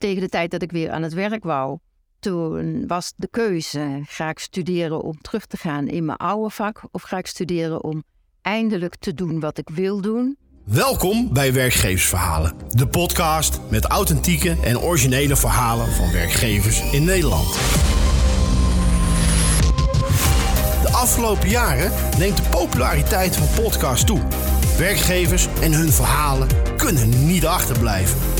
tegen de tijd dat ik weer aan het werk wou, toen was de keuze: ga ik studeren om terug te gaan in mijn oude vak of ga ik studeren om eindelijk te doen wat ik wil doen? Welkom bij Werkgeversverhalen, de podcast met authentieke en originele verhalen van werkgevers in Nederland. De afgelopen jaren neemt de populariteit van podcasts toe. Werkgevers en hun verhalen kunnen niet achterblijven.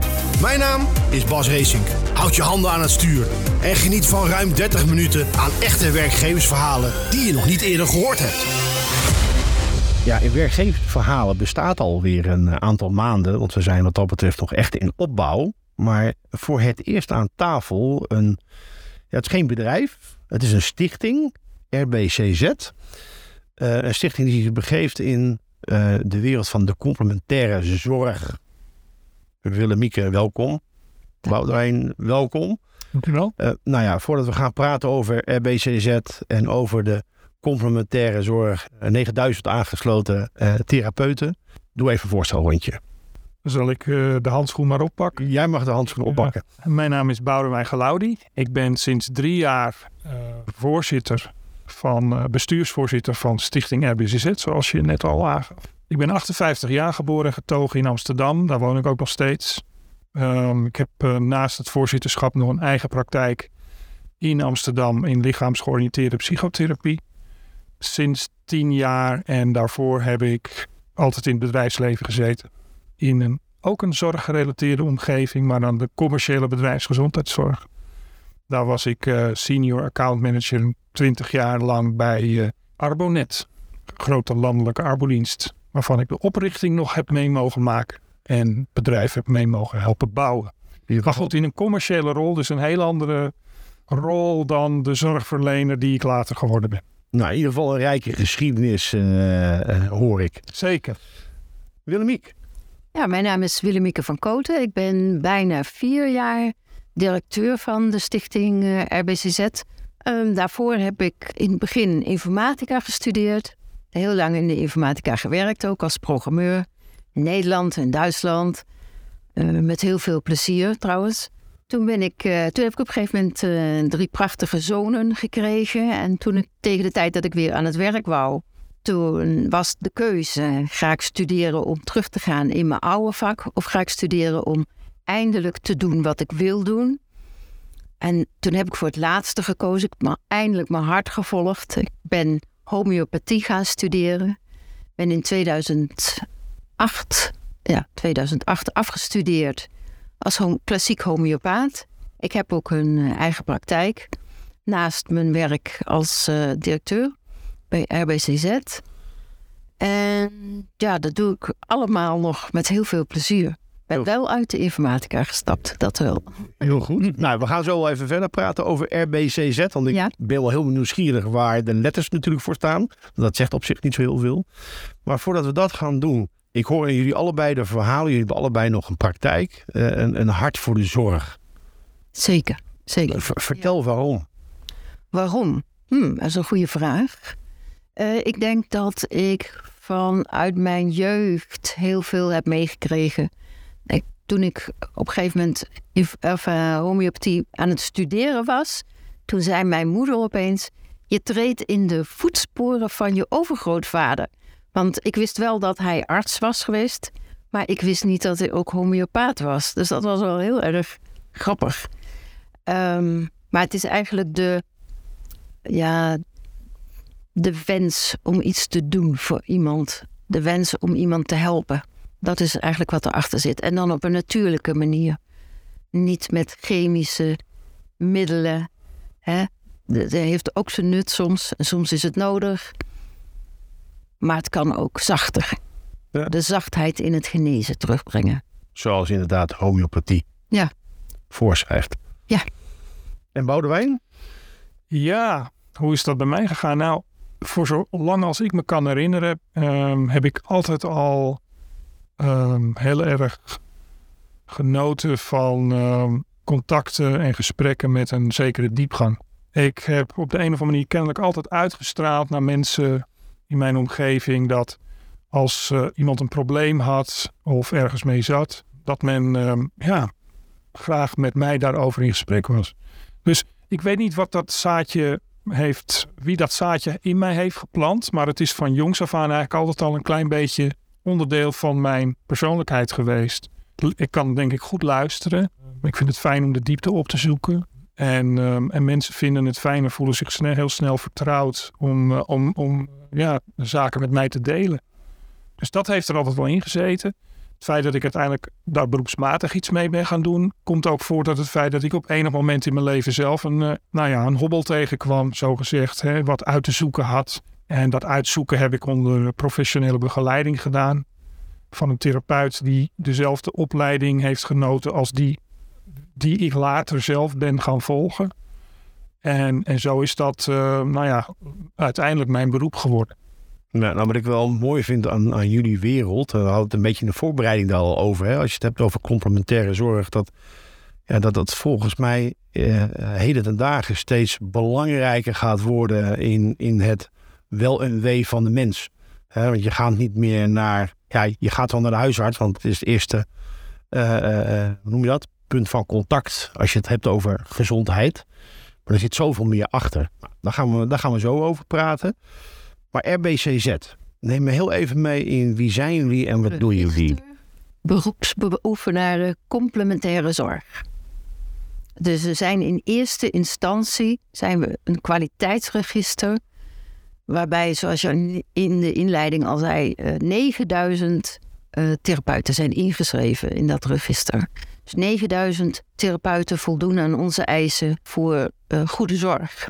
Mijn naam is Bas Racing. Houd je handen aan het stuur en geniet van ruim 30 minuten aan echte werkgeversverhalen die je nog niet eerder gehoord hebt. Ja, in werkgeversverhalen bestaat alweer een eh, aantal maanden, want we zijn wat dat betreft nog echt in opbouw. Maar voor het eerst aan tafel een, ja, het is geen bedrijf, het is een stichting, RBCZ. Eh, een stichting die zich begeeft in uh, de wereld van de complementaire zorg. Willemieke, welkom. Boudewijn, welkom. Dank u wel. Uh, nou ja, voordat we gaan praten over RBCZ en over de complementaire zorg, 9000 aangesloten uh, therapeuten, doe even een voorstelrondje. Zal ik uh, de handschoen maar oppakken? Jij mag de handschoen oppakken. Mijn naam is Boudewijn Galaudi. Ik ben sinds drie jaar voorzitter van bestuursvoorzitter van Stichting RBCZ, zoals je net al aangaf. Ik ben 58 jaar geboren en getogen in Amsterdam. Daar woon ik ook nog steeds. Um, ik heb uh, naast het voorzitterschap nog een eigen praktijk in Amsterdam in lichaamsgeoriënteerde psychotherapie. Sinds tien jaar en daarvoor heb ik altijd in het bedrijfsleven gezeten. In een, ook een zorggerelateerde omgeving, maar dan de commerciële bedrijfsgezondheidszorg. Daar was ik uh, senior account manager 20 jaar lang bij uh, Arbonet, grote landelijke arbodienst, waarvan ik de oprichting nog heb mee mogen maken en bedrijf heb mee mogen helpen bouwen. Maar goed, in een commerciële rol, dus een heel andere rol dan de zorgverlener die ik later geworden ben. Nou, in ieder geval een rijke geschiedenis uh, uh, hoor ik. Zeker. Willemiek. Ja, mijn naam is Willemieke van Koten. Ik ben bijna vier jaar directeur van de stichting uh, RBCZ. Um, daarvoor heb ik in het begin informatica gestudeerd. Heel lang in de informatica gewerkt, ook als programmeur. Nederland en Duitsland. Uh, met heel veel plezier trouwens. Toen, ben ik, uh, toen heb ik op een gegeven moment uh, drie prachtige zonen gekregen. En toen ik tegen de tijd dat ik weer aan het werk wou, toen was de keuze: ga ik studeren om terug te gaan in mijn oude vak? Of ga ik studeren om eindelijk te doen wat ik wil doen? En toen heb ik voor het laatste gekozen. Ik heb eindelijk mijn hart gevolgd. Ik ben homeopathie gaan studeren. Ben in 2000 2008, ja, 2008 afgestudeerd als hom klassiek homeopaat. Ik heb ook een uh, eigen praktijk naast mijn werk als uh, directeur bij RBCZ. En ja, dat doe ik allemaal nog met heel veel plezier. Ben wel uit de informatica gestapt, dat wel. Heel goed. nou, we gaan zo even verder praten over RBCZ. Want ik ja. ben wel heel nieuwsgierig waar de letters natuurlijk voor staan. Dat zegt op zich niet zo heel veel. Maar voordat we dat gaan doen, ik hoor in jullie allebei de verhalen. Jullie hebben allebei nog een praktijk. Uh, een, een, hart voor de zorg. Zeker, zeker. V vertel ja. waarom. Waarom? Hm, dat is een goede vraag. Uh, ik denk dat ik vanuit mijn jeugd heel veel heb meegekregen. Toen ik op een gegeven moment of, uh, homeopathie aan het studeren was... toen zei mijn moeder opeens... je treedt in de voetsporen van je overgrootvader... Want ik wist wel dat hij arts was geweest, maar ik wist niet dat hij ook homeopaat was. Dus dat was wel heel erg grappig. Um, maar het is eigenlijk de, ja, de wens om iets te doen voor iemand. De wens om iemand te helpen. Dat is eigenlijk wat erachter zit. En dan op een natuurlijke manier. Niet met chemische middelen. Hè. Dat heeft ook zijn nut soms. En soms is het nodig. Maar het kan ook zachter. Ja. De zachtheid in het genezen terugbrengen. Zoals inderdaad homeopathie ja. voorschrijft. Ja. En Boudewijn? Ja, hoe is dat bij mij gegaan? Nou, voor zo lang als ik me kan herinneren, ehm, heb ik altijd al ehm, heel erg genoten van ehm, contacten en gesprekken met een zekere diepgang. Ik heb op de een of andere manier kennelijk altijd uitgestraald naar mensen in mijn omgeving dat als uh, iemand een probleem had of ergens mee zat, dat men ja, graag met mij daarover in gesprek was. Dus ik weet niet wat dat zaadje heeft, wie dat zaadje in mij heeft geplant. Maar het is van jongs af aan eigenlijk altijd al een klein beetje onderdeel van mijn persoonlijkheid geweest. Ik kan denk ik goed luisteren. Ik vind het fijn om de diepte op te zoeken. En, um, en mensen vinden het fijn en voelen zich snel, heel snel vertrouwd om, uh, om, om ja, zaken met mij te delen. Dus dat heeft er altijd wel in gezeten. Het feit dat ik uiteindelijk daar beroepsmatig iets mee ben gaan doen, komt ook voort uit het feit dat ik op enig moment in mijn leven zelf een, uh, nou ja, een hobbel tegenkwam, zo gezegd, hè, wat uit te zoeken had. En dat uitzoeken heb ik onder professionele begeleiding gedaan. Van een therapeut die dezelfde opleiding heeft genoten als die die ik later zelf ben gaan volgen. En, en zo is dat, uh, nou ja, uiteindelijk mijn beroep geworden. Nou, nou, wat ik wel mooi vind aan, aan jullie wereld, we hadden het een beetje in de voorbereiding daar al over. Hè? Als je het hebt over complementaire zorg, dat ja, dat, dat volgens mij eh, heden ten dagen steeds belangrijker gaat worden in, in het wel en wee van de mens. want je gaat niet meer naar, ja, je gaat wel naar de huisarts, want het is het eerste, uh, uh, hoe noem je dat? Punt van contact als je het hebt over gezondheid. Maar er zit zoveel meer achter. Nou, daar, gaan we, daar gaan we zo over praten. Maar RBCZ, neem me heel even mee in wie zijn jullie en wat doen jullie? Beroepsbeoefenaren complementaire zorg. Dus we zijn in eerste instantie zijn we een kwaliteitsregister. Waarbij, zoals je in de inleiding al zei, 9000 uh, eh, therapeuten zijn ingeschreven in dat register. Dus 9000 therapeuten voldoen aan onze eisen voor uh, goede zorg.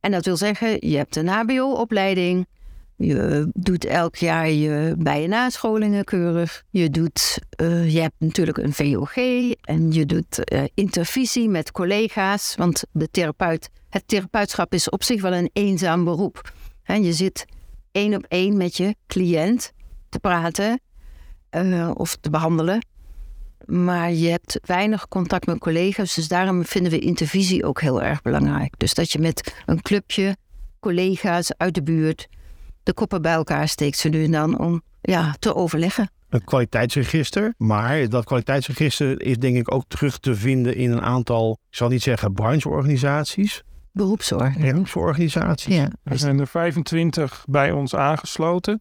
En dat wil zeggen, je hebt een HBO-opleiding. Je doet elk jaar je bij- en nascholingen keurig. Je, doet, je hebt natuurlijk een VOG en je doet intervisie met collega's. Want de therapeut, het therapeutschap is op zich wel een eenzaam beroep. En je zit één op één met je cliënt te praten uh, of te behandelen. Maar je hebt weinig contact met collega's. Dus daarom vinden we intervisie ook heel erg belangrijk. Dus dat je met een clubje collega's uit de buurt de koppen bij elkaar steekt ze nu en dan om ja, te overleggen. Een kwaliteitsregister, maar dat kwaliteitsregister is denk ik ook terug te vinden in een aantal, ik zal niet zeggen brancheorganisaties. Beroepsorganisaties. Beroepsorganisaties. Ja. Er zijn er 25 bij ons aangesloten.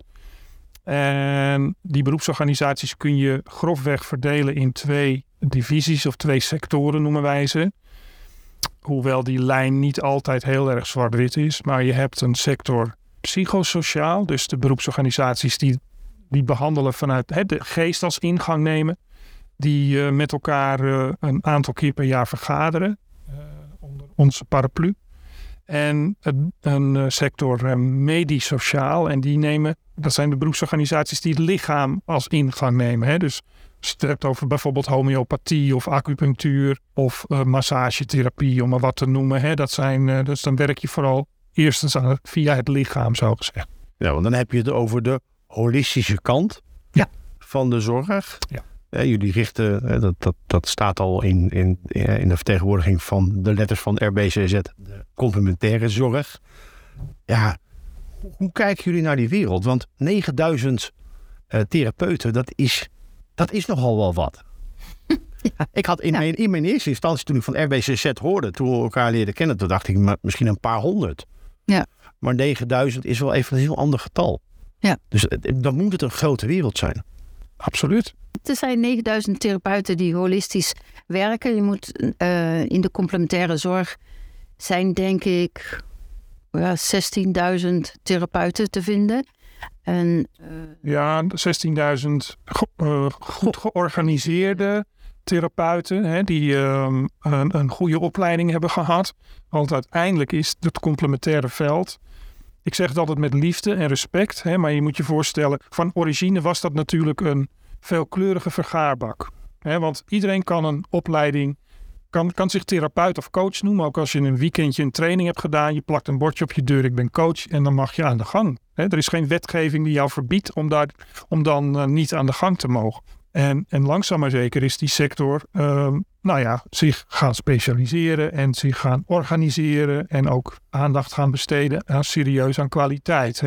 En die beroepsorganisaties kun je grofweg verdelen in twee divisies of twee sectoren noemen wij ze. Hoewel die lijn niet altijd heel erg zwart-wit is. Maar je hebt een sector psychosociaal, dus de beroepsorganisaties die, die behandelen vanuit hè, de geest als ingang nemen. Die uh, met elkaar uh, een aantal keer per jaar vergaderen uh, onder onze paraplu. En een, een sector medisch sociaal. En die nemen, dat zijn de beroepsorganisaties die het lichaam als ingang nemen. Hè? Dus als je het hebt over bijvoorbeeld homeopathie of acupunctuur of massagetherapie, om maar wat te noemen. Hè? Dat zijn, dus dan werk je vooral eerstens aan het, via het lichaam, zo gezegd. Ja, want dan heb je het over de holistische kant ja. van de zorg. Ja. Jullie richten, dat, dat, dat staat al in, in, in de vertegenwoordiging van de letters van RBCZ, de complementaire zorg. Ja, hoe kijken jullie naar die wereld? Want 9000 uh, therapeuten, dat is, dat is nogal wel wat. Ja. Ik had in, ja. mijn, in mijn eerste instantie, toen ik van RBCZ hoorde, toen we elkaar leerden kennen, toen dacht ik misschien een paar honderd. Ja. Maar 9000 is wel even een heel ander getal. Ja. Dus dan moet het een grote wereld zijn. Absoluut. Er zijn 9000 therapeuten die holistisch werken. Je moet uh, in de complementaire zorg zijn, denk ik, ja, 16.000 therapeuten te vinden. En, uh, ja, 16.000 uh, goed georganiseerde therapeuten hè, die um, een, een, goede opleiding hebben gehad. Want uiteindelijk is het complementaire veld. Ik zeg het altijd met liefde en respect, hè, maar je moet je voorstellen, van origine was dat natuurlijk een veelkleurige vergaarbak. Want iedereen kan een opleiding kan, kan zich therapeut of coach noemen. Ook als je een weekendje een training hebt gedaan. Je plakt een bordje op je deur. Ik ben coach. En dan mag je aan de gang. Er is geen wetgeving die jou verbiedt om, daar, om dan eh, niet aan de gang te mogen. En, en langzaam maar zeker is die sector, ehm, nou ja, zich gaan specialiseren en zich gaan organiseren en ook aandacht gaan besteden aan serieus aan kwaliteit.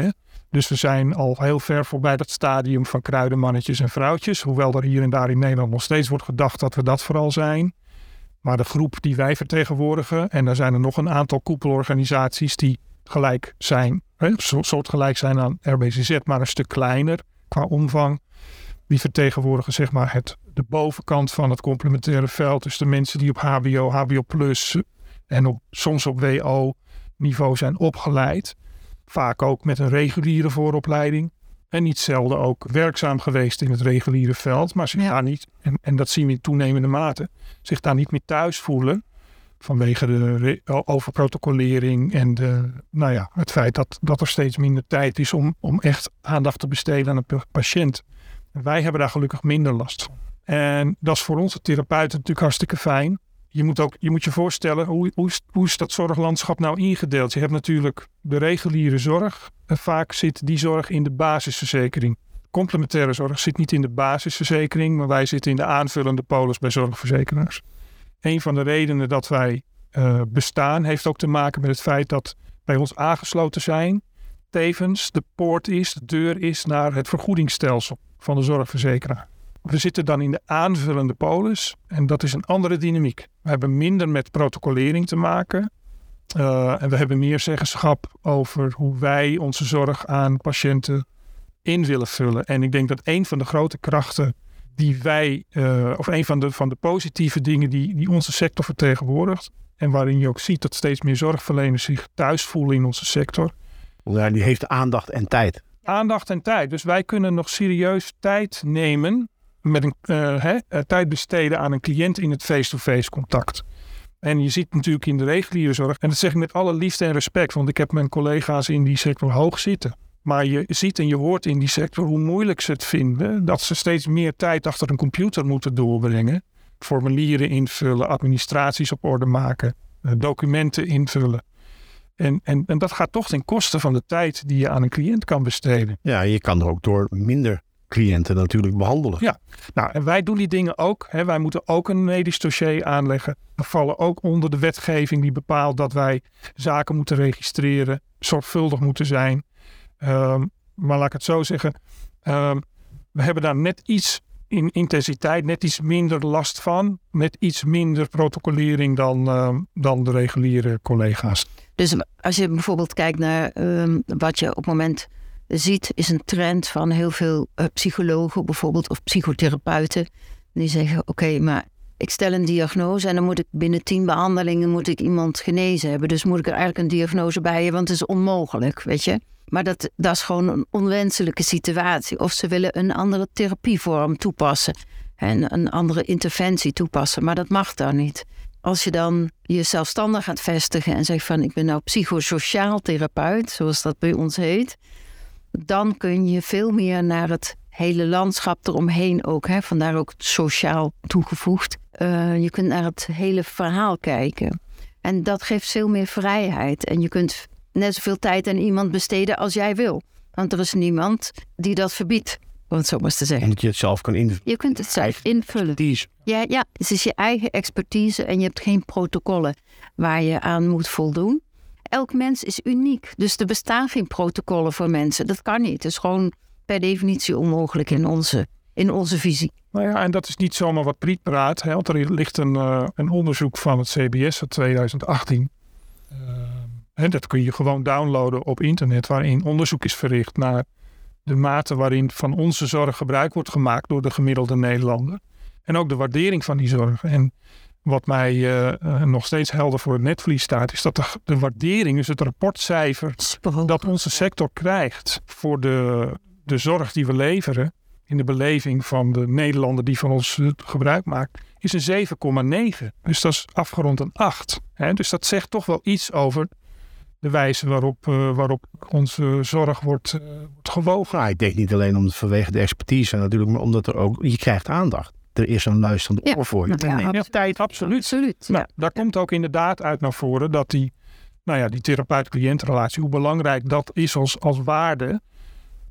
Dus we zijn al heel ver voorbij dat stadium van kruidenmannetjes en vrouwtjes. Hoewel er hier en daar in Nederland nog steeds wordt gedacht dat we dat vooral zijn. Maar de groep die wij vertegenwoordigen, en daar zijn er nog een aantal koepelorganisaties die gelijk zijn, soortgelijk zijn aan RBCZ, maar een stuk kleiner qua omvang. Die vertegenwoordigen zeg maar het, de bovenkant van het complementaire veld. Dus de mensen die op HBO, HBO Plus en op, soms op WO niveau zijn opgeleid. Vaak ook met een reguliere vooropleiding. En niet zelden ook werkzaam geweest in het reguliere veld. Maar zich daar niet, en, en dat zien we in toenemende mate, zich daar niet meer thuis voelen. Vanwege de overprotocolering en de, nou ja, het feit dat, dat er steeds minder tijd is om, om echt aandacht te besteden aan een patiënt. wij hebben daar gelukkig minder last van. En dat is voor onze therapeuten natuurlijk hartstikke fijn je moet, ook, je moet je voorstellen, hoe, hoe, is, hoe dat zorglandschap nou ingedeeld? Je hebt natuurlijk de reguliere zorg. En vaak zit die zorg in de basisverzekering. Complementaire zorg zit niet in de basisverzekering, maar wij zitten in de aanvullende polis bij zorgverzekeraars. Een van de redenen dat wij uh, bestaan heeft ook te maken met het feit dat bij ons aangesloten zijn. Tevens de poort is, de deur is naar het vergoedingsstelsel van de zorgverzekeraar. We zitten dan in de aanvullende polis en dat is een andere dynamiek. We hebben minder met protocolering te maken. Uh, en we hebben meer zeggenschap over hoe wij onze zorg aan patiënten in willen vullen. En ik denk dat een van de grote krachten die wij, uh, of een van de, van de positieve dingen die, die onze sector vertegenwoordigt, en waarin je ook ziet dat steeds meer zorgverleners zich thuis voelen in onze sector. Ja, die heeft aandacht en tijd. Aandacht en tijd. Dus wij kunnen nog serieus tijd nemen met een hè, eh, tijd besteden aan een cliënt in het face-to-face contact. En je ziet natuurlijk in de reguliere zorg, en dat zeg ik met alle liefde en respect, want ik heb mijn collega's in die sector hoog zitten. Maar je ziet en je hoort in die sector hoe moeilijk ze het vinden dat ze steeds meer tijd achter een computer moeten doorbrengen. Formulieren invullen, administraties op orde maken, eh, documenten invullen. En, en, en dat gaat toch ten koste van de tijd die je aan een cliënt kan besteden. Ja, je kan er ook door minder cliënten natuurlijk behandelen. Ja, nou en wij doen die dingen ook. Hè. Wij moeten ook een medisch dossier aanleggen. We vallen ook onder de wetgeving die bepaalt dat wij zaken moeten registreren, zorgvuldig moeten zijn. Ehm, maar laat ik het zo zeggen, um, we hebben daar net iets in intensiteit, net iets minder last van, net iets minder protocolering dan, ehm, dan de reguliere collega's. Dus als je bijvoorbeeld kijkt naar wat je op het moment ziet, is een trend van heel veel uh, psychologen bijvoorbeeld of psychotherapeuten. Die zeggen: Oké, maar ik stel een diagnose en dan moet ik binnen tien behandelingen moet ik iemand genezen hebben. Dus moet ik er eigenlijk een diagnose bij hebben, want het is onmogelijk, weet je. Maar dat, dat is gewoon een onwenselijke situatie. Of ze willen een andere therapievorm toepassen en een andere interventie toepassen, maar dat mag dan niet. Als je dan je zelfstandig gaat vestigen en zegt van ik ben nou psychosociaal therapeut, zoals dat bij ons heet, dan kun je veel meer naar het hele landschap eromheen ook. Hè? Vandaar ook sociaal toegevoegd. Uh, je kunt naar het hele verhaal kijken. En dat geeft veel meer vrijheid. En je kunt net zoveel tijd aan iemand besteden als jij wil. Want er is niemand die dat verbiedt, om het zo maar te zeggen. En dat je het zelf kan invullen. Je kunt het zelf invullen. Ja, ja, het is je eigen expertise en je hebt geen protocollen waar je aan moet voldoen elk mens is uniek. Dus er bestaan geen protocollen voor mensen. Dat kan niet. Het is gewoon per definitie onmogelijk in onze, in onze visie. Nou ja, en dat is niet zomaar wat Priet praat. Hè, er ligt een, uh, een onderzoek van het CBS uit 2018. Uh, en dat kun je gewoon downloaden op internet, waarin onderzoek is verricht naar de mate waarin van onze zorg gebruik wordt gemaakt door de gemiddelde Nederlander. En ook de waardering van die zorg. En wat mij uh, nog steeds helder voor het netvlies staat, is dat de, de waardering, dus het rapportcijfer dat onze sector krijgt voor de, de zorg die we leveren, in de beleving van de Nederlander die van ons gebruik maakt, is een 7,9. Dus dat is afgerond een 8. Hè? Dus dat zegt toch wel iets over de wijze waarop, uh, waarop onze zorg wordt, uh, wordt gewogen. Nou, ik denk niet alleen om vanwege de expertise natuurlijk, maar omdat er ook, je krijgt aandacht. Er is een luisterend Ja. oor voor je. Ja, En neem absoluut. tijd. Absoluut. Absoluut. Nou, Ja. daar komt ook inderdaad uit naar voren dat die, nou ja, die therapeut-cliëntrelatie, hoe belangrijk dat is als, als waarde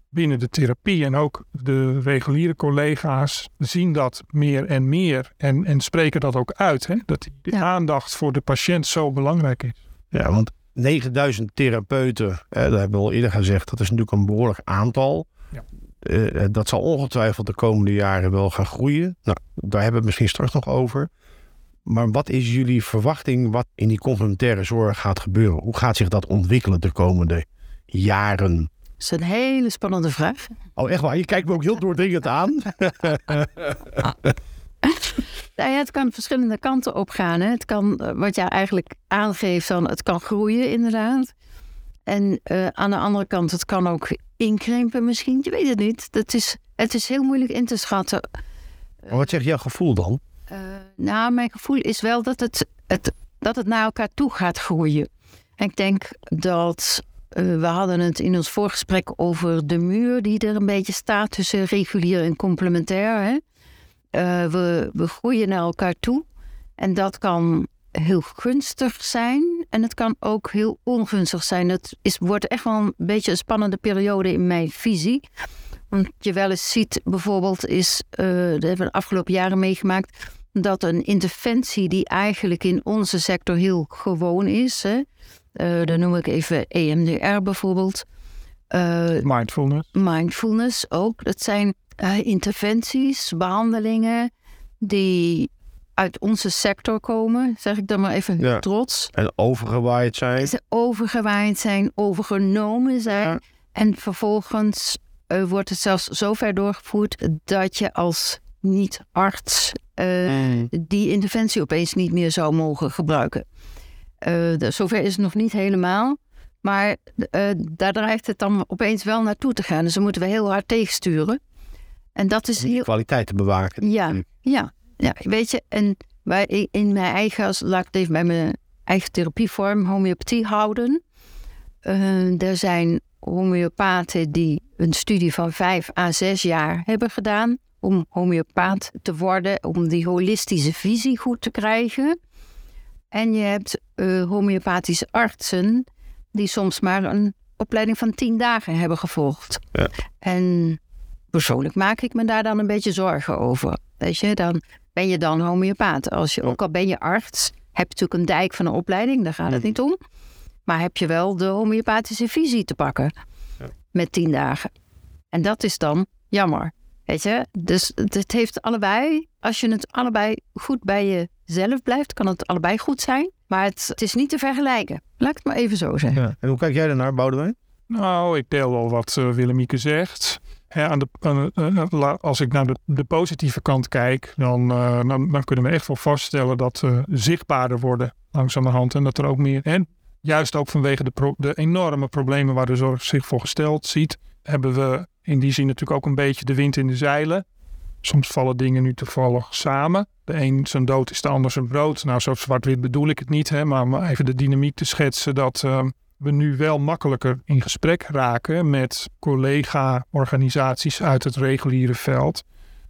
binnen de therapie. En ook de reguliere collega's zien dat meer en meer en, en spreken dat ook uit. Hè? Dat die, die Ja. aandacht voor de patiënt zo belangrijk is. Ja, want 9000 therapeuten, eh, dat hebben we al eerder gezegd, dat is natuurlijk een behoorlijk aantal. Ja. Eh, eh, dat zal ongetwijfeld de komende jaren wel gaan groeien. Nou, daar hebben we het misschien straks nog over. Maar wat is jullie verwachting wat in die complementaire zorg gaat gebeuren? Hoe gaat zich dat ontwikkelen de komende jaren? Dat is een hele spannende vraag. Oh, echt waar? Je kijkt me ook heel doordringend aan. Nou ja, het kan verschillende kanten opgaan. Hè. Het kan, eh, wat jij eigenlijk aangeeft, dan, het kan groeien inderdaad. En eh, aan de andere kant, het kan ook inkrimpen misschien. Je weet het niet. Dat is, het is heel moeilijk in te schatten. Maar wat zegt jouw gevoel dan? Eh, nou, mijn gevoel is wel dat het, het, dat het naar elkaar toe gaat groeien. En ik denk dat eh, we hadden het in ons voorgesprek over de muur die er een beetje staat tussen regulier en complementair. Hè? We, we groeien naar elkaar toe. En dat kan heel gunstig zijn en het kan ook heel ongunstig zijn. Het is, wordt echt wel een beetje een spannende periode in mijn visie. Want je wel eens ziet, bijvoorbeeld, is, eh dat hebben we de afgelopen jaren meegemaakt, dat een interventie die eigenlijk in onze sector heel gewoon is, hè, eh, dan noem ik even EMDR bijvoorbeeld, eh, Mindfulness. mindfulness ook. Dat zijn interventies, behandelingen die uit onze sector komen, zeg ik dan maar even Ja. trots. En overgewaaid zijn. Ze overgewaaid zijn, overgenomen zijn. Ja. En vervolgens eh, wordt het zelfs zo ver doorgevoerd dat je als niet-arts eh, Mm. die interventie opeens niet meer zou mogen gebruiken. Eh, de- zover is het nog niet helemaal. Maar daar dreigt het dan opeens wel naartoe te gaan. Dus daar moeten we heel hard tegensturen. En dat is Om heel. kwaliteit te bewaken. Ja, ja, ja, weet je. En wij, in mijn eigen, als- laat ik het even bij mijn eigen therapievorm, homeopathie houden. Eh, er zijn homeopaten die een studie van vijf à zes jaar hebben gedaan om homeopaat te worden, om die holistische visie goed te krijgen. En je hebt eh, homeopathische artsen die soms maar een opleiding van tien dagen hebben gevolgd. Ja. En persoonlijk maak ik me daar dan een beetje zorgen over. Weet je, dan ben je dan homeopaat. Als je, ook al ben je arts, heb je natuurlijk een dijk van een opleiding, daar gaat het Mhm. niet om. Maar heb je wel de homeopathische visie te pakken Ja. met tien dagen. En dat is dan jammer. Weet je, dus het heeft allebei, als je het allebei goed bij jezelf blijft, kan het allebei goed zijn. Maar het, het is niet te vergelijken. Laat ik het maar even zo zeggen. Ja. En hoe kijk jij daarnaar, Boudewijn? Nou, ik deel wel wat eh, Willemieke zegt. Aan de, eh, la- als ik naar de, positieve kant kijk, dan, eh, dan, dan kunnen we echt wel vaststellen dat we zichtbaarder worden langzamerhand. En dat er ook meer, en juist ook vanwege de, de enorme problemen waar de zorg zich voor gesteld ziet, hebben we in die zin natuurlijk ook een beetje de wind in de zeilen. Soms vallen dingen nu toevallig samen. De een zijn dood is de ander zijn brood. Nou, zo zwart-wit bedoel ik het niet, hè, maar om even de dynamiek te schetsen dat eh, we nu wel makkelijker in gesprek raken met collega-organisaties uit het reguliere veld.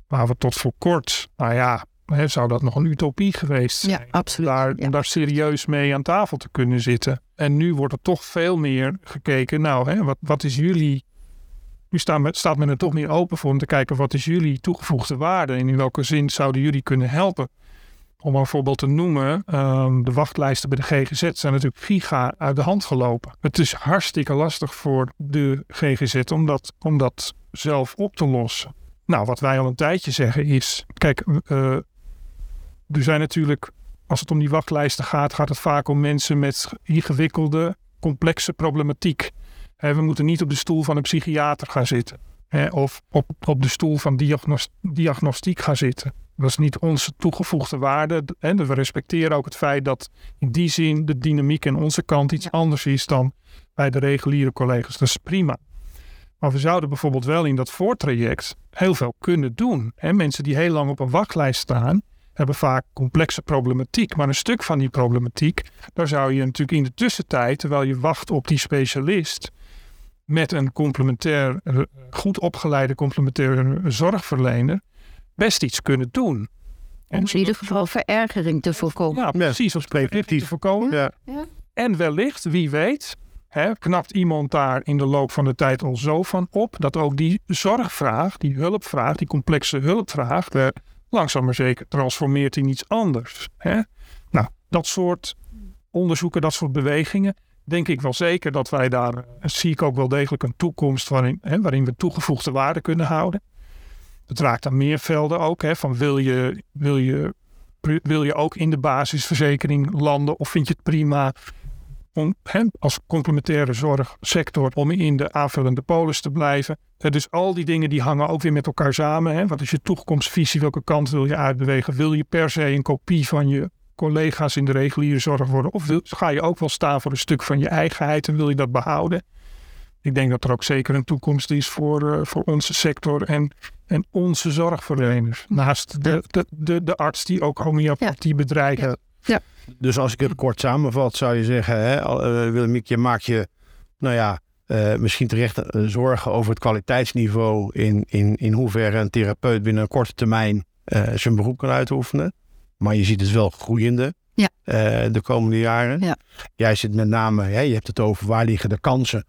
Waar we tot voor kort, nou ja, hè, zou dat nog een utopie geweest zijn. Ja, absoluut. Daar, Ja. daar serieus mee aan tafel te kunnen zitten. En nu wordt er toch veel meer gekeken. Nou, hè, wat, wat is jullie. Nu staat men, staat men er toch meer open voor om te kijken wat is jullie toegevoegde waarde en in welke zin zouden jullie kunnen helpen. Om een voorbeeld te noemen, ehm, de wachtlijsten bij de GGZ zijn natuurlijk giga uit de hand gelopen. Het is hartstikke lastig voor de GGZ om dat, om dat zelf op te lossen. Nou, wat wij al een tijdje zeggen is, kijk, eh, er zijn natuurlijk, als het om die wachtlijsten gaat, gaat het vaak om mensen met ingewikkelde, complexe problematiek. We moeten niet op de stoel van een psychiater gaan zitten. Of op, op de stoel van diagnos- diagnostiek gaan zitten. Dat is niet onze toegevoegde waarde. En we respecteren ook het feit dat in die zin de dynamiek aan onze kant iets anders is dan bij de reguliere collega's. Dat is prima. Maar we zouden bijvoorbeeld wel in dat voortraject heel veel kunnen doen. Mensen die heel lang op een wachtlijst staan, hebben vaak complexe problematiek. Maar een stuk van die problematiek, daar zou je natuurlijk in de tussentijd, terwijl je wacht op die specialist, met een complementair, eh, goed opgeleide complementaire zorgverlener, best iets kunnen doen. Om in ieder geval verergering te voorkomen. Ja, precies. Om preventief te voorkomen. Ja. Ja. En wellicht, wie weet, hè, knapt iemand daar in de loop van de tijd al zo van op dat ook die zorgvraag, die hulpvraag, die complexe hulpvraag, eh, langzaam maar zeker transformeert in iets anders. Hè? Nou, dat soort onderzoeken, dat soort bewegingen, denk ik wel zeker dat wij daar, eh, zie ik ook wel degelijk een toekomst waarin, hè, waarin we toegevoegde waarde kunnen houden. Het raakt aan meer velden ook, hè, van wil je, wil je wil je ook in de basisverzekering landen of vind je het prima om als complementaire zorgsector om in de aanvullende polis te blijven? Dus al die dingen die hangen ook weer met elkaar samen. Hè? Wat is je toekomstvisie? Welke kant wil je uitbewegen? Wil je per se een kopie van je collega's in de reguliere zorg worden? Of ga je ook wel staan voor een stuk van je eigenheid en wil je dat behouden? Ik denk dat er ook zeker een toekomst is voor, uh, voor onze sector en, en onze zorgverleners. Naast de, de, de, de arts die ook homeopathie bedrijft. Ja. Ja. Dus als ik het kort samenvat, zou je zeggen, hè, uh, Willemiek, je maakt je, nou ja, uh, misschien terecht zorgen over het kwaliteitsniveau in, in, in hoeverre een therapeut binnen een korte termijn zijn beroep kan uitoefenen. Maar je ziet het wel groeiende ja. de komende jaren. Ja. Jij zit met name, hè, je hebt het over waar liggen de kansen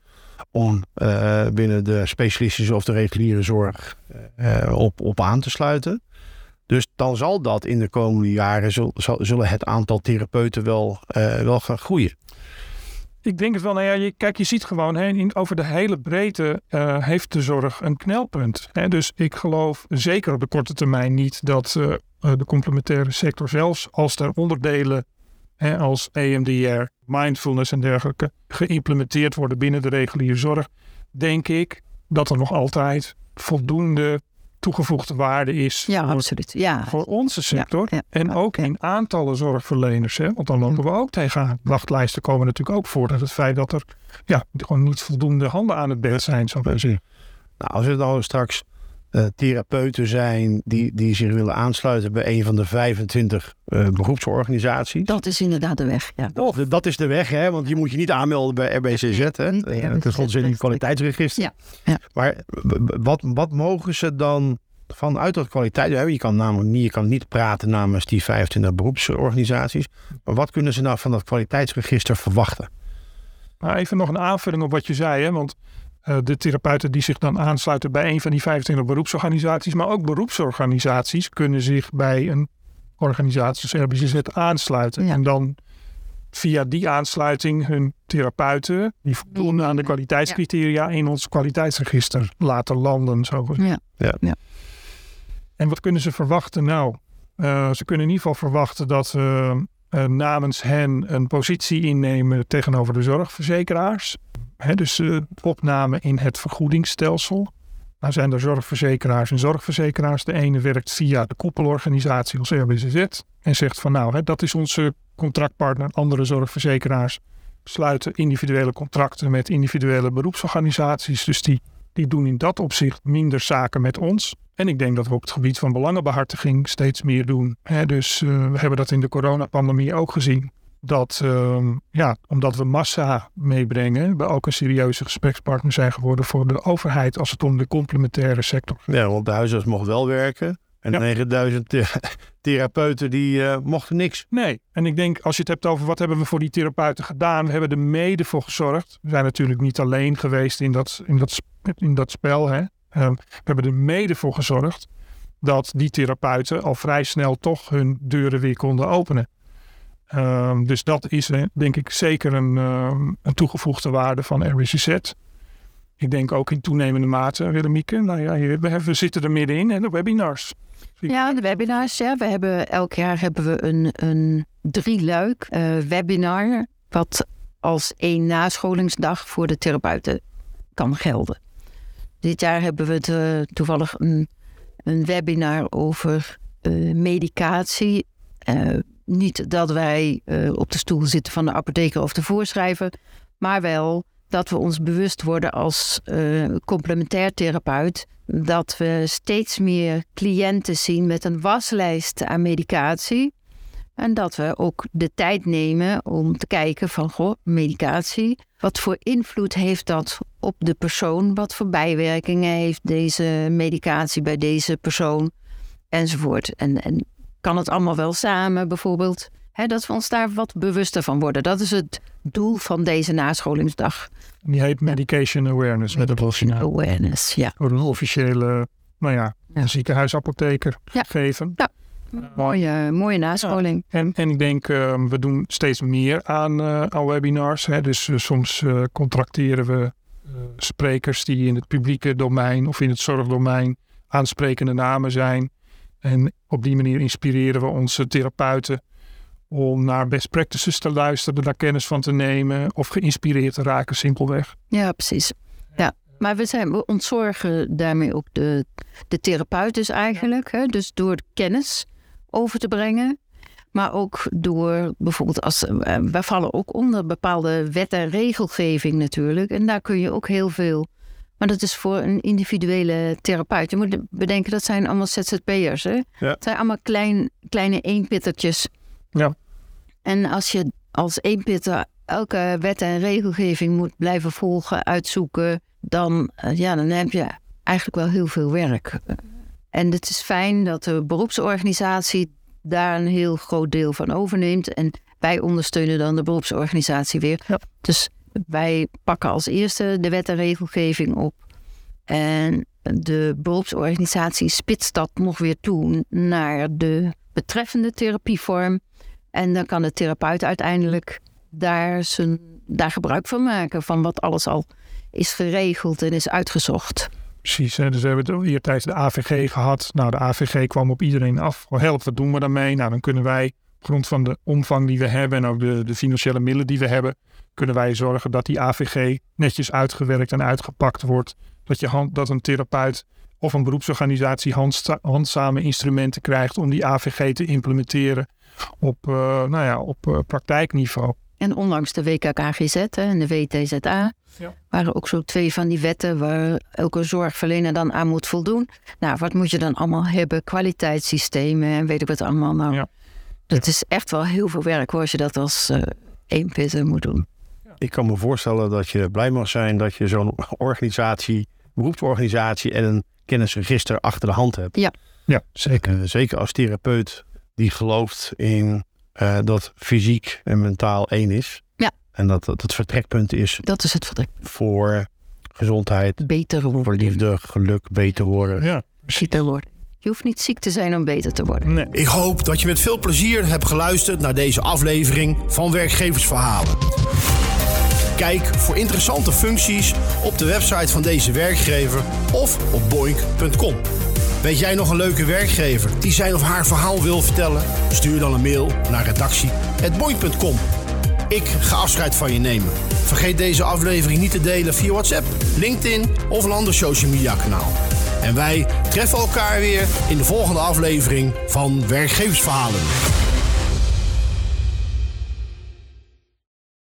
om uh, binnen de specialistische of de reguliere zorg uh, op, op aan te sluiten. Dus dan zal dat in de komende jaren, zullen het aantal therapeuten wel, uh, wel gaan groeien. Ik denk het wel. Nou ja, kijk, je ziet gewoon hè, in, over de hele breedte heeft de zorg een knelpunt. Dus ik geloof zeker op de korte termijn niet dat de complementaire sector, zelfs als er onderdelen als EMDR, mindfulness en dergelijke geïmplementeerd worden binnen de reguliere zorg, denk ik dat er nog altijd voldoende toegevoegde waarde is ja, voor, absoluut. Ja. voor onze sector. Ja, ja, en ook ja. in aantallen zorgverleners. Hè? Want dan lopen we ook tegenaan. Wachtlijsten komen natuurlijk ook voort uit het feit dat er ja, gewoon niet voldoende handen aan het bed zijn. Zo nou, als we dan straks uh, therapeuten zijn die, die zich willen aansluiten bij een van de 25 uh, beroepsorganisaties. Dat is inderdaad de weg, ja. Dat, dat is de weg, hè? want je moet je niet aanmelden bij RBCZ. Hè? Ja, dat is gewoon in het kwaliteitsregister. Ja. ja. Maar wat, wat mogen ze dan vanuit dat kwaliteit... Je kan namelijk niet, je kan niet praten namens die 25 beroepsorganisaties. Maar wat kunnen ze nou van dat kwaliteitsregister verwachten? Nou, even nog een aanvulling op wat je zei. Hè? Want uh, de therapeuten die zich dan aansluiten bij een van die 25 beroepsorganisaties, maar ook beroepsorganisaties kunnen zich bij een organisatie zoals RBCZ aansluiten. Ja. En dan via die aansluiting hun therapeuten, die voldoen aan de kwaliteitscriteria, in ons kwaliteitsregister laten landen. Zo. Ja. Ja. ja. En wat kunnen ze verwachten? Nou, uh, ze kunnen in ieder geval verwachten dat uh, namens hen een positie innemen tegenover de zorgverzekeraars. Dus uh, opname in het vergoedingsstelsel. Nou zijn er zorgverzekeraars en zorgverzekeraars. De ene werkt via de koepelorganisatie als RBCZ. En zegt van nou, dat is onze contractpartner. Andere zorgverzekeraars sluiten individuele contracten met individuele beroepsorganisaties. Dus die, die doen in dat opzicht minder zaken met ons. En ik denk dat we op het gebied van belangenbehartiging steeds meer doen. Dus uh, we hebben dat in de coronapandemie ook gezien dat, uh, ja, omdat we massa meebrengen, we ook een serieuze gesprekspartner zijn geworden voor de overheid als het om de complementaire sector gaat. Ja, want de huisarts mocht wel werken en ja. 9000 th therapeuten die uh, mochten niks. Nee, en ik denk als je het hebt over wat hebben we voor die therapeuten gedaan, we hebben er mede voor gezorgd. We zijn natuurlijk niet alleen geweest in dat, in dat, in dat spel. Hè. Uh, we hebben er mede voor gezorgd dat die therapeuten al vrij snel toch hun deuren weer konden openen. Um, dus dat is denk ik zeker een, um, een toegevoegde waarde van RBCZ. Ik denk ook in toenemende mate, Willemieke. Nou ja, we, zitten er middenin en de webinars. Ja, de webinars. Ja. We hebben, elk jaar hebben we een, een drieluik uh, webinar. Wat als één nascholingsdag voor de therapeuten kan gelden. Dit jaar hebben we uh, toevallig een, een webinar over medicatie niet dat wij uh, op de stoel zitten van de apotheker of de voorschrijver, maar wel dat we ons bewust worden als uh, complementair therapeut dat we steeds meer cliënten zien met een waslijst aan medicatie. En dat we ook de tijd nemen om te kijken van goh, medicatie. Wat voor invloed heeft dat op de persoon? Wat voor bijwerkingen heeft deze medicatie bij deze persoon? enzovoort. En, en kan het allemaal wel samen bijvoorbeeld? Hè, dat we ons daar wat bewuster van worden. Dat is het doel van deze nascholingsdag. Die heet Medication Awareness. Met een Awareness, ja. Door een officiële, nou ja, Ja. ziekenhuisapotheker Ja. geven. Mooie, mooie nascholing. En, en ik denk, eh, we doen steeds meer aan, eh, aan webinars. Hè. Dus eh, soms eh, contracteren we eh, sprekers die in het publieke domein of in het zorgdomein aansprekende namen zijn. En op die manier inspireren we onze therapeuten om naar best practices te luisteren, daar kennis van te nemen of geïnspireerd te raken, simpelweg. Ja, precies. Ja. Maar we, zijn, we ontzorgen daarmee ook de, de therapeut dus eigenlijk. Hè? Dus door kennis over te brengen. Maar ook door bijvoorbeeld als... eh, wij vallen ook onder bepaalde wet en regelgeving natuurlijk. En daar kun je ook heel veel... Maar dat is voor een individuele therapeut. Je moet bedenken, dat zijn allemaal ZZP'ers. Hè? Ja. Het zijn allemaal klein, kleine eenpittertjes. Ja. En als je als eenpitter elke wet en regelgeving moet blijven volgen, uitzoeken, dan, eh, ja, dan heb je eigenlijk wel heel veel werk. En het is fijn dat de beroepsorganisatie daar een heel groot deel van overneemt. En wij ondersteunen dan de beroepsorganisatie weer. Ja. Dus wij pakken als eerste de wet en regelgeving op. En de beroepsorganisatie spitst dat nog weer toe naar de betreffende therapievorm. En dan kan de therapeut uiteindelijk daar, zijn, daar gebruik van maken. Van wat alles al is geregeld en is uitgezocht. Precies, dus we hebben het eertijds de AVG gehad. Nou, de AVG kwam op iedereen af. Oh, help, wat doen we daarmee? Nou, dan kunnen wij, op grond van de omvang die we hebben en ook de, de financiële middelen die we hebben, kunnen wij zorgen dat die AVG netjes uitgewerkt en uitgepakt wordt. Dat, je hand, dat een therapeut of een beroepsorganisatie handsta- handzame instrumenten krijgt om die AVG te implementeren op, eh, nou ja, op eh, praktijkniveau. En onlangs de WKKGZ hè, en de WTZA Ja. waren ook zo twee van die wetten waar elke zorgverlener dan aan moet voldoen. Nou, wat moet je dan allemaal hebben? Kwaliteitssystemen en weet ik wat allemaal. Nou, Ja. dat is echt wel heel veel werk hoor, als je dat als eh één pitter moet doen. Ik kan me voorstellen dat je blij mag zijn dat je zo'n organisatie, beroepsorganisatie en een kennisregister achter de hand hebt. Ja, zeker. Eh, zeker als therapeut die gelooft in eh, dat fysiek en mentaal één is. Ja. En dat dat het vertrekpunt is Dat is het vertrek. voor gezondheid, Beter voor worden. liefde, geluk, beter worden. Ja, Beter worden. Je hoeft niet ziek te zijn om beter te worden. nee. Ik hoop dat je met veel plezier hebt geluisterd naar deze aflevering van Werkgeversverhalen. Kijk voor interessante functies op de website van deze werkgever of op boink.com. Weet jij nog een leuke werkgever die zijn of haar verhaal wil vertellen? Stuur dan een mail naar redactie.boink.com. Ik ga afscheid van je nemen. Vergeet deze aflevering niet te delen via WhatsApp, LinkedIn of een ander social media kanaal. En wij treffen elkaar weer in de volgende aflevering van Werkgeversverhalen.